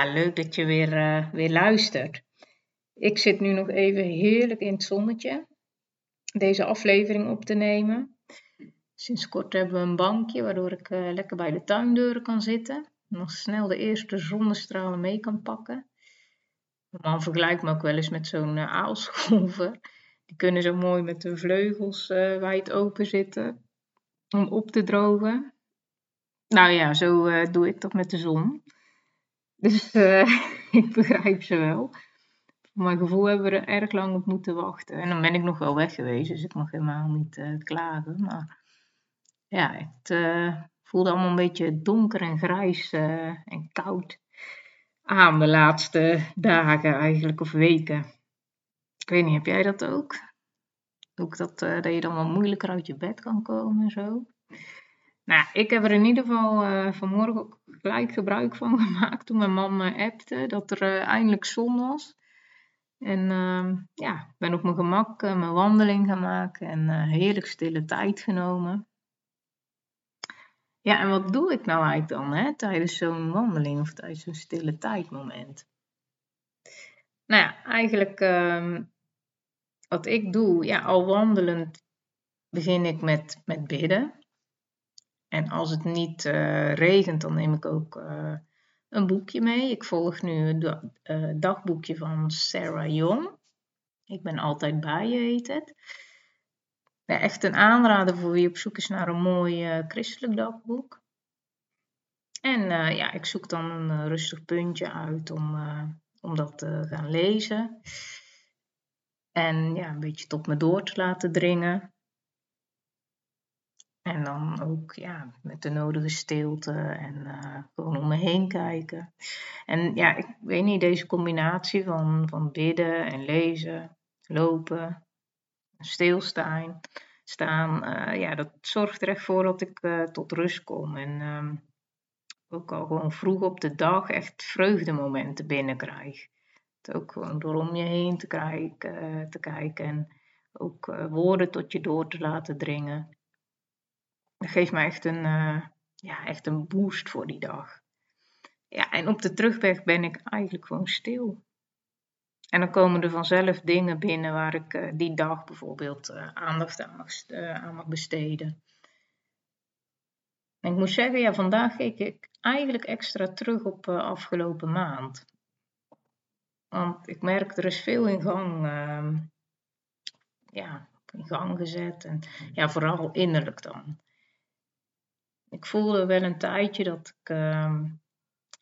Ja, leuk dat je weer, uh, weer luistert. Ik zit nu nog even heerlijk in het zonnetje deze aflevering op te nemen. Sinds kort hebben we een bankje waardoor ik uh, lekker bij de tuindeuren kan zitten. Nog snel de eerste zonnestralen mee kan pakken. Mijn man vergelijkt me ook wel eens met zo'n uh, aalscholver. Die kunnen zo mooi met de vleugels wijd open zitten om op te drogen. Nou ja, zo doe ik dat met de zon. Dus uh, ik begrijp ze wel. Mijn gevoel hebben we er erg lang op moeten wachten. En dan ben ik nog wel weg geweest, dus ik mag helemaal niet uh, klagen. Maar ja, het uh, voelde allemaal een beetje donker en grijs en koud aan de laatste dagen eigenlijk, of weken. Ik weet niet, heb jij dat ook? Ook dat, dat je dan wel moeilijker uit je bed kan komen en zo? Nou, ik heb er in ieder geval uh, vanmorgen ook gelijk gebruik van gemaakt toen mijn man me appte dat er uh, eindelijk zon was. En uh, ja, ben op mijn gemak eh, mijn wandeling gaan maken en heerlijk stille tijd genomen. Ja, en wat doe ik nou eigenlijk dan hè, tijdens zo'n wandeling of tijdens zo'n stille tijdmoment? Nou ja, eigenlijk ehm, wat ik doe, ja, al wandelend begin ik met, met bidden. En als het niet uh, regent, dan neem ik ook uh, een boekje mee. Ik volg nu het uh, dagboekje van Sarah Young. Ik ben altijd bij je, heet het. Echt een aanrader voor wie op zoek is naar een mooi christelijk dagboek. En ja, ik zoek dan een rustig puntje uit om, om dat te gaan lezen. En ja, een beetje tot me door te laten dringen. En dan ook ja, met de nodige stilte en uh, gewoon om me heen kijken. En ja, ik weet niet, deze combinatie van, van bidden en lezen, lopen, stilstaan, staan, uh, ja, dat zorgt er echt voor dat ik uh, tot rust kom. En um, ook al gewoon vroeg op de dag echt vreugdemomenten binnenkrijg. Ook gewoon door om je heen te, kijken, te kijken en ook woorden tot je door te laten dringen dat geeft mij echt een, uh, ja, echt een boost voor die dag. Ja, en op de terugweg ben ik eigenlijk gewoon stil. En dan komen er vanzelf dingen binnen waar ik uh, die dag bijvoorbeeld uh, aandacht aan mag, aan mag, besteden. En ik moet zeggen, ja, vandaag keek ik eigenlijk extra terug op afgelopen maand. Want ik merk, er is veel in gang, ehm, ja, in gang gezet. En ja, vooral innerlijk dan. Ik voelde wel een tijdje dat ik uh,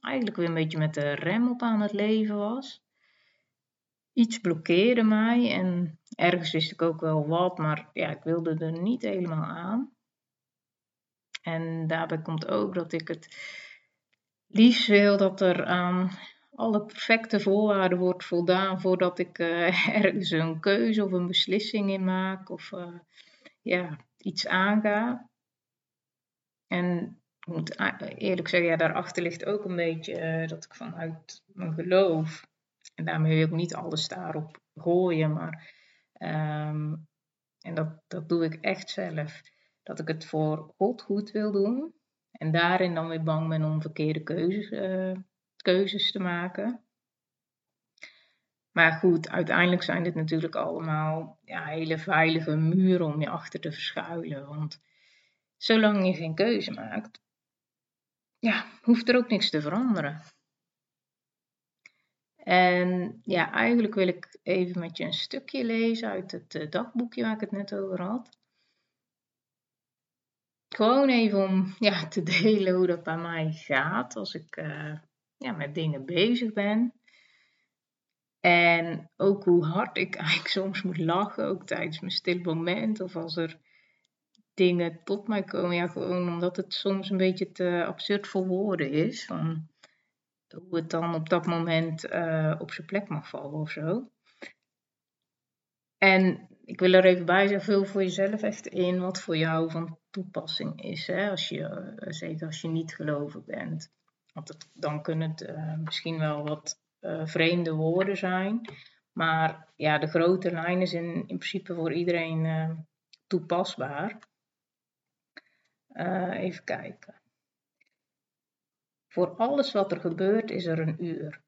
eigenlijk weer een beetje met de rem op aan het leven was. Iets blokkeerde mij en ergens wist ik ook wel wat, maar ja, ik wilde er niet helemaal aan. En daarbij komt ook dat ik het liefst wil dat er aan alle perfecte voorwaarden wordt voldaan voordat ik uh, ergens een keuze of een beslissing in maak of uh, ja, iets aanga. En ik moet eerlijk zeggen, ja, daarachter ligt ook een beetje uh, dat ik vanuit mijn geloof, en daarmee wil ik niet alles daarop gooien, maar um, en dat, dat doe ik echt zelf, dat ik het voor God goed wil doen en daarin dan weer bang ben om verkeerde keuzes, uh, keuzes te maken. Maar goed, uiteindelijk zijn dit natuurlijk allemaal ja, hele veilige muren om je achter te verschuilen. Want zolang je geen keuze maakt, ja, hoeft er ook niks te veranderen. En ja, eigenlijk wil ik even met je een stukje lezen uit het eh, dagboekje waar ik het net over had. Gewoon even om ja, te delen hoe dat bij mij gaat als ik uh, ja, met dingen bezig ben. En ook hoe hard ik eigenlijk soms moet lachen, ook tijdens mijn stil moment of als er dingen tot mij komen. Ja, gewoon omdat het soms een beetje te absurd voor woorden is. Van hoe het dan op dat moment eh, op zijn plek mag vallen of zo. En ik wil er even bij zeggen, vul voor jezelf echt in wat voor jou van toepassing is. Hè? Als je, eh, zeker als je niet gelovig bent. Want dan kunnen het uh, misschien wel wat vreemde woorden zijn. Maar ja, de grote lijnen zijn in principe voor iedereen toepasbaar. Even kijken. Voor alles wat er gebeurt is er een uur.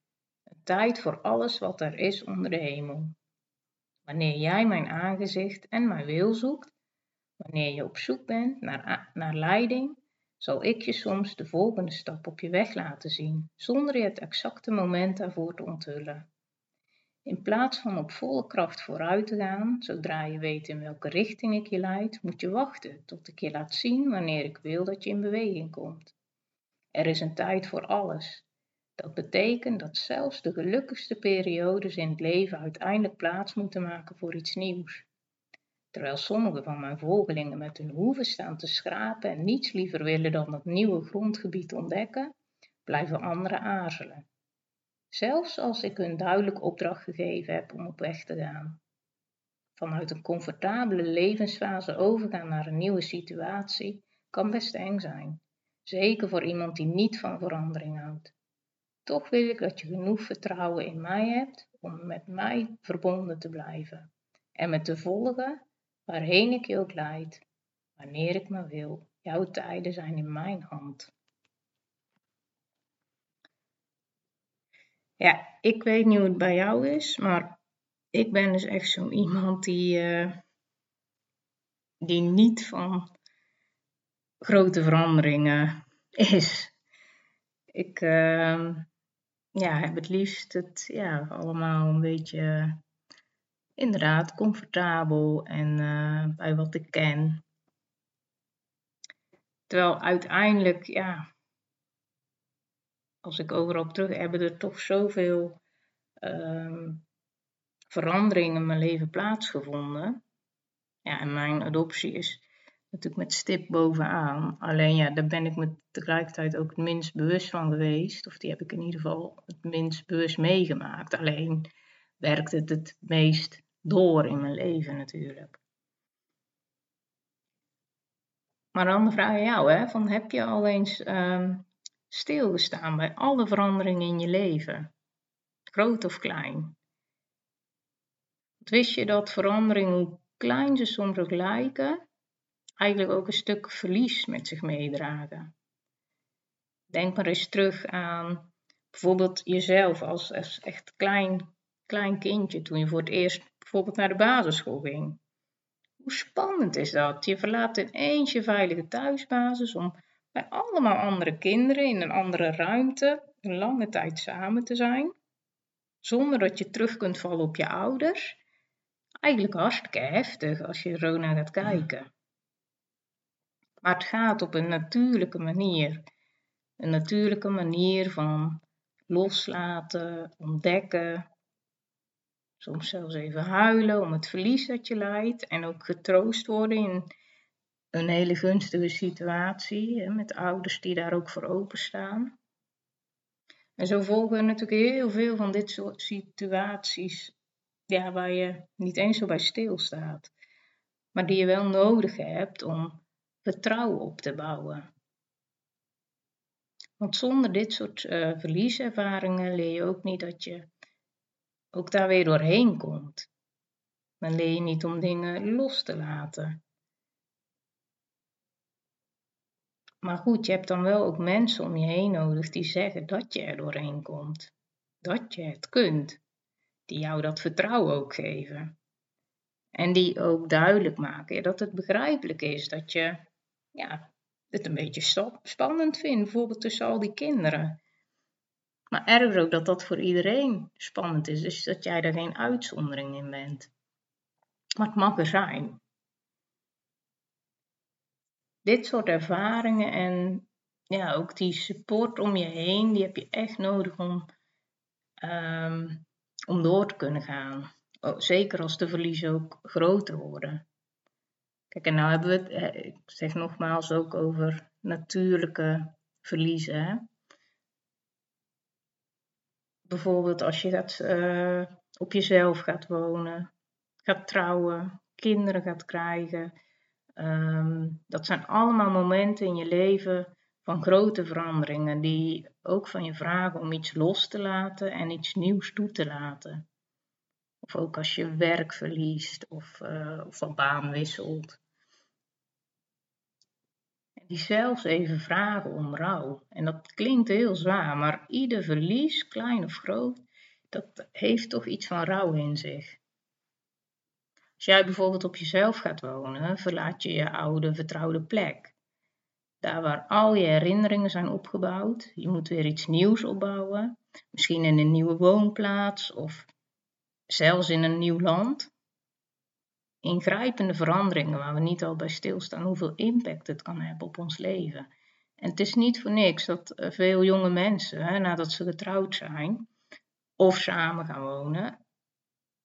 Een tijd voor alles wat er is onder de hemel. Wanneer jij mijn aangezicht en mijn wil zoekt, wanneer je op zoek bent naar, naar leiding, zal ik je soms de volgende stap op je weg laten zien, zonder je het exacte moment daarvoor te onthullen. In plaats van op volle kracht vooruit te gaan, zodra je weet in welke richting ik je leid, moet je wachten tot ik je laat zien wanneer ik wil dat je in beweging komt. Er is een tijd voor alles. Dat betekent dat zelfs de gelukkigste periodes in het leven uiteindelijk plaats moeten maken voor iets nieuws. Terwijl sommige van mijn volgelingen met hun hoeven staan te schrapen en niets liever willen dan dat nieuwe grondgebied ontdekken, blijven anderen aarzelen. Zelfs als ik hun duidelijk opdracht gegeven heb om op weg te gaan. Vanuit een comfortabele levensfase overgaan naar een nieuwe situatie kan best eng zijn. Zeker voor iemand die niet van verandering houdt. Toch wil ik dat je genoeg vertrouwen in mij hebt om met mij verbonden te blijven en me te volgen waarheen ik je ook leid, wanneer ik maar wil. Jouw tijden zijn in mijn hand. Ja, ik weet niet hoe het bij jou is, maar ik ben dus echt zo iemand die, uh, die niet van grote veranderingen is. Ik uh, ja, heb het liefst het ja, allemaal een beetje inderdaad comfortabel en uh, bij wat ik ken. Terwijl uiteindelijk, ja, als ik overal op terug, hebben er toch zoveel um, veranderingen in mijn leven plaatsgevonden. Ja, en mijn adoptie is natuurlijk met stip bovenaan. Alleen ja, daar ben ik me tegelijkertijd ook het minst bewust van geweest. Of die heb ik in ieder geval het minst bewust meegemaakt. Alleen werkt het het meest door in mijn leven natuurlijk. Maar dan vraag je jou, hè, van heb je al eens um, stilgestaan bij alle veranderingen in je leven? Groot of klein? Wist je dat veranderingen, hoe klein ze soms ook lijken, eigenlijk ook een stuk verlies met zich meedragen? Denk maar eens terug aan bijvoorbeeld jezelf als, echt klein, klein kindje toen je voor het eerst bijvoorbeeld naar de basisschool ging. Hoe spannend is dat? Je verlaat ineens je veilige thuisbasis om bij allemaal andere kinderen in een andere ruimte een lange tijd samen te zijn, zonder dat je terug kunt vallen op je ouders. Eigenlijk hartstikke heftig als je er naar gaat kijken. Maar het gaat op een natuurlijke manier. Een natuurlijke manier van loslaten, ontdekken, Soms zelfs even huilen om het verlies dat je lijdt en ook getroost worden in een hele gunstige situatie hè, met ouders die daar ook voor openstaan. En zo volgen natuurlijk heel veel van dit soort situaties ja, waar je niet eens zo bij stilstaat, maar die je wel nodig hebt om vertrouwen op te bouwen. Want zonder dit soort uh, verlieservaringen leer je ook niet dat je ook daar weer doorheen komt. Dan leer je niet om dingen los te laten. Maar goed, je hebt dan wel ook mensen om je heen nodig die zeggen dat je er doorheen komt. Dat je het kunt. Die jou dat vertrouwen ook geven. En die ook duidelijk maken dat het begrijpelijk is dat je ja, het een beetje spannend vindt, bijvoorbeeld tussen al die kinderen. Maar erger ook dat dat voor iedereen spannend is, dus dat jij er geen uitzondering in bent. Maar het mag er zijn. Dit soort ervaringen en ja, ook die support om je heen, die heb je echt nodig om, ehm, om door te kunnen gaan. Zeker als de verliezen ook groter worden. Kijk, en nou hebben we het, eh, ik zeg nogmaals, ook over natuurlijke verliezen. Hè? bijvoorbeeld als je gaat, uh, op jezelf gaat wonen, gaat trouwen, kinderen gaat krijgen. Ehm, dat zijn allemaal momenten in je leven van grote veranderingen die ook van je vragen om iets los te laten en iets nieuws toe te laten. Of ook als je werk verliest of, uh, of van baan wisselt. Die zelfs even vragen om rouw. En dat klinkt heel zwaar, maar ieder verlies, klein of groot, dat heeft toch iets van rouw in zich. Als jij bijvoorbeeld op jezelf gaat wonen, verlaat je je oude vertrouwde plek. Daar waar al je herinneringen zijn opgebouwd. Je moet weer iets nieuws opbouwen. Misschien in een nieuwe woonplaats of zelfs in een nieuw land. Ingrijpende veranderingen waar we niet al bij stilstaan hoeveel impact het kan hebben op ons leven. En het is niet voor niks dat eh, veel jonge mensen, nadat ze getrouwd zijn of samen gaan wonen,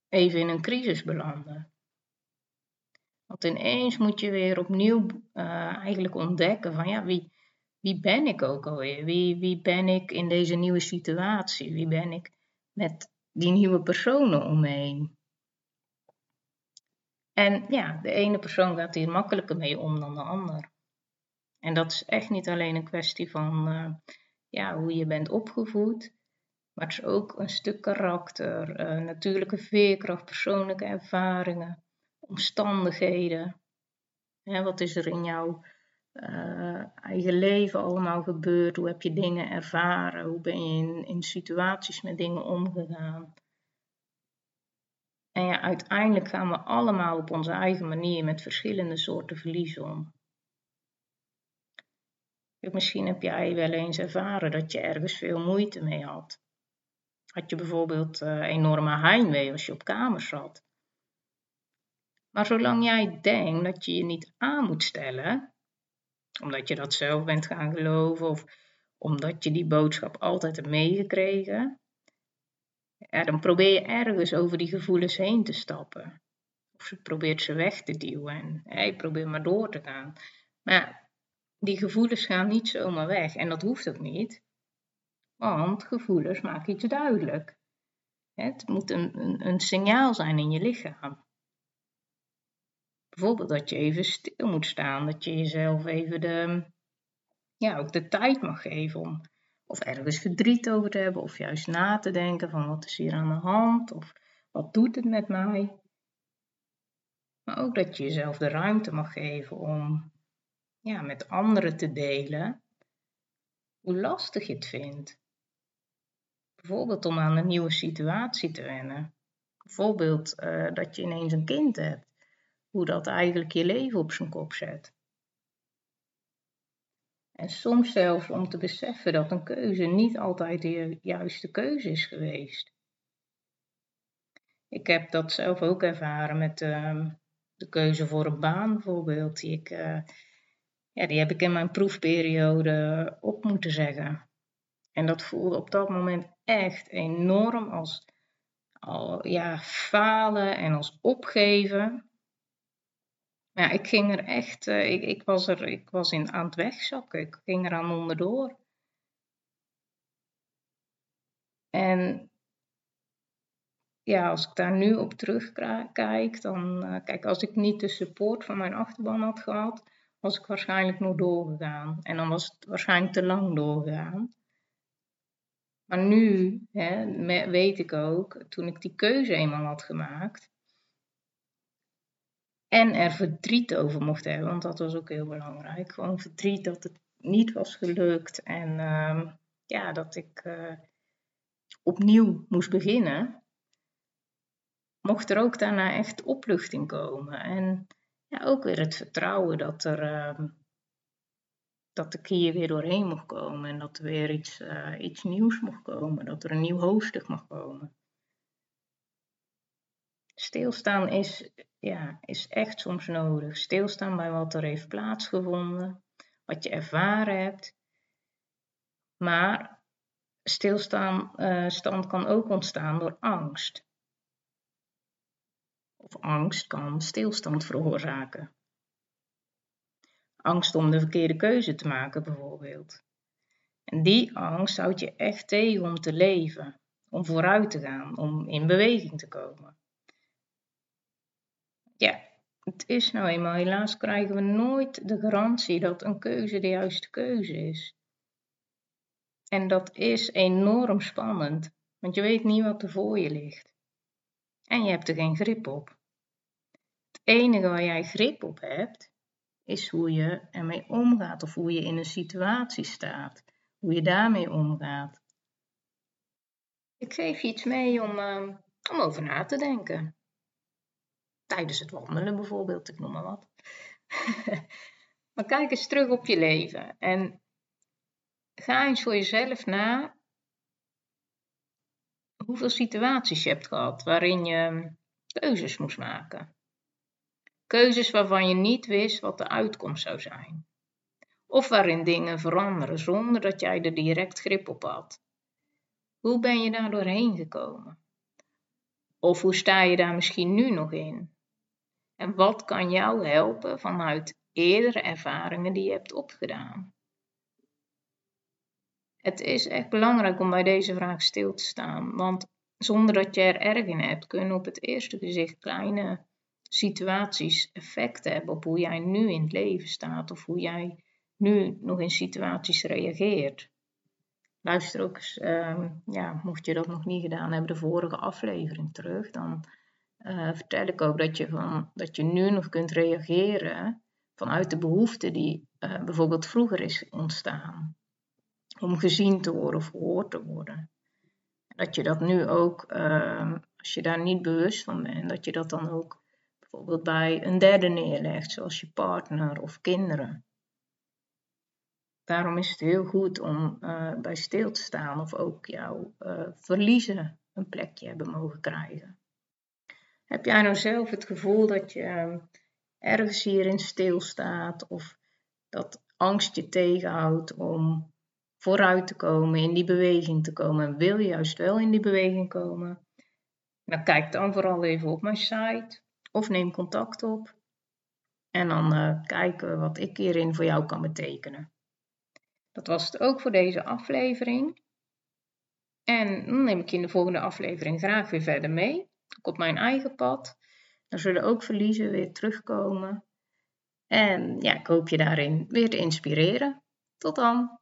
even in een crisis belanden. Want ineens moet je weer opnieuw uh, eigenlijk ontdekken van ja, wie, wie ben ik ook alweer? Wie, wie ben ik in deze nieuwe situatie? Wie ben ik met die nieuwe personen omheen? En ja, de ene persoon gaat hier makkelijker mee om dan de ander. En dat is echt niet alleen een kwestie van uh, ja, hoe je bent opgevoed, maar het is ook een stuk karakter, uh, natuurlijke veerkracht, persoonlijke ervaringen omstandigheden. wat is er in jouw uh, eigen leven allemaal gebeurd? Hoe heb je dingen ervaren? Hoe ben je in, in situaties met dingen omgegaan? En ja, uiteindelijk gaan we allemaal op onze eigen manier met verschillende soorten verlies om. Misschien heb jij wel eens ervaren dat je ergens veel moeite mee had. Had je bijvoorbeeld uh, enorme heimwee als je op kamer zat? Maar zolang jij denkt dat je je niet aan moet stellen, omdat je dat zelf bent gaan geloven of omdat je die boodschap altijd hebt meegekregen, ja, dan probeer je ergens over die gevoelens heen te stappen. Of je probeert ze weg te duwen en hey, probeer maar door te gaan. Maar die gevoelens gaan niet zomaar weg en dat hoeft ook niet, want gevoelens maken iets duidelijk. Het moet een, een, een signaal zijn in je lichaam. Bijvoorbeeld dat je even stil moet staan, dat je jezelf even de, ja, ook de tijd mag geven om of ergens verdriet over te hebben, of juist na te denken van wat is hier aan de hand, of wat doet het met mij. Maar ook dat je jezelf de ruimte mag geven om ja, met anderen te delen hoe lastig je het vindt. Bijvoorbeeld om aan een nieuwe situatie te wennen. Bijvoorbeeld uh, dat je ineens een kind hebt hoe dat eigenlijk je leven op zijn kop zet. En soms zelfs om te beseffen dat een keuze niet altijd de juiste keuze is geweest. Ik heb dat zelf ook ervaren met uh, de keuze voor een baan bijvoorbeeld. Die, ik, uh, ja, die heb ik in mijn proefperiode op moeten zeggen. En dat voelde op dat moment echt enorm als al, ja, falen en als opgeven. Ja, ik ging er echt, uh, ik, ik, was er, ik was in, aan het wegzakken. Ik ging er aan onderdoor. En ja, als ik daar nu op terugkijk, dan, uh, kijk, als ik niet de support van mijn achterban had gehad, was ik waarschijnlijk nog doorgegaan. En dan was het waarschijnlijk te lang doorgegaan. Maar nu hè, weet ik ook, toen ik die keuze eenmaal had gemaakt, en er verdriet over mocht hebben, want dat was ook heel belangrijk. Gewoon verdriet dat het niet was gelukt en uh, ja, dat ik uh, opnieuw moest beginnen. Mocht er ook daarna echt opluchting komen. En ja, ook weer het vertrouwen dat, er, uh, dat ik hier weer doorheen mocht komen. En dat er weer iets, uh, iets nieuws mocht komen. Dat er een nieuw hoofdstuk mag komen. Stilstaan is ja, is echt soms nodig. Stilstaan bij wat er heeft plaatsgevonden, wat je ervaren hebt. Maar stilstaan uh, stand kan ook ontstaan door angst. Of angst kan stilstand veroorzaken. Angst om de verkeerde keuze te maken bijvoorbeeld. En die angst houdt je echt tegen om te leven, om vooruit te gaan, om in beweging te komen. Ja, het is nou eenmaal, helaas krijgen we nooit de garantie dat een keuze de juiste keuze is. En dat is enorm spannend, want je weet niet wat er voor je ligt. En je hebt er geen grip op. Het enige waar jij grip op hebt, is hoe je ermee omgaat of hoe je in een situatie staat, hoe je daarmee omgaat. Ik geef je iets mee om, uh, om over na te denken. Tijdens het wandelen bijvoorbeeld, ik noem maar wat. maar kijk eens terug op je leven en ga eens voor jezelf na hoeveel situaties je hebt gehad waarin je keuzes moest maken. Keuzes waarvan je niet wist wat de uitkomst zou zijn. Of waarin dingen veranderen zonder dat jij er direct grip op had. Hoe ben je daar doorheen gekomen? Of hoe sta je daar misschien nu nog in? En wat kan jou helpen vanuit eerdere ervaringen die je hebt opgedaan? Het is echt belangrijk om bij deze vraag stil te staan, want zonder dat je er erg in hebt, kunnen op het eerste gezicht kleine situaties effect hebben op hoe jij nu in het leven staat of hoe jij nu nog in situaties reageert. Luister ook eens, ehm, ja, mocht je dat nog niet gedaan hebben, de vorige aflevering terug. Dan uh, vertel ik ook dat je, van, dat je nu nog kunt reageren vanuit de behoefte die uh, bijvoorbeeld vroeger is ontstaan. Om gezien te worden of gehoord te worden. Dat je dat nu ook, uh, als je daar niet bewust van bent, dat je dat dan ook bijvoorbeeld bij een derde neerlegt, zoals je partner of kinderen. Daarom is het heel goed om uh, bij stil te staan of ook jouw uh, verliezen een plekje hebben mogen krijgen. Heb jij nou zelf het gevoel dat je uh, ergens hierin stilstaat of dat angst je tegenhoudt om vooruit te komen, in die beweging te komen en wil je juist wel in die beweging komen? Dan kijk dan vooral even op mijn site of neem contact op en dan uh, kijken wat ik hierin voor jou kan betekenen. Dat was het ook voor deze aflevering. En dan neem ik je in de volgende aflevering graag weer verder mee. op mijn eigen pad. Dan zullen ook verliezen weer terugkomen. En ja, ik hoop je daarin weer te inspireren. Tot dan!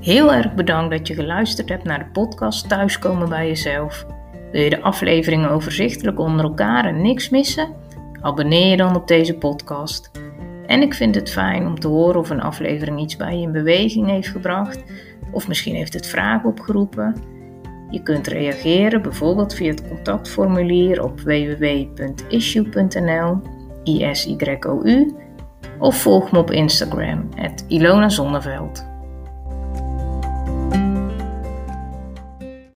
Heel erg bedankt dat je geluisterd hebt naar de podcast Thuiskomen bij jezelf. Wil je de afleveringen overzichtelijk onder elkaar en niks missen? Abonneer je dan op deze podcast. En ik vind het fijn om te horen of een aflevering iets bij je in beweging heeft gebracht, of misschien heeft het vragen opgeroepen. Je kunt reageren bijvoorbeeld via het contactformulier op www.issue.nl, ISYOU, of volg me op Instagram, Ilona Zonneveld.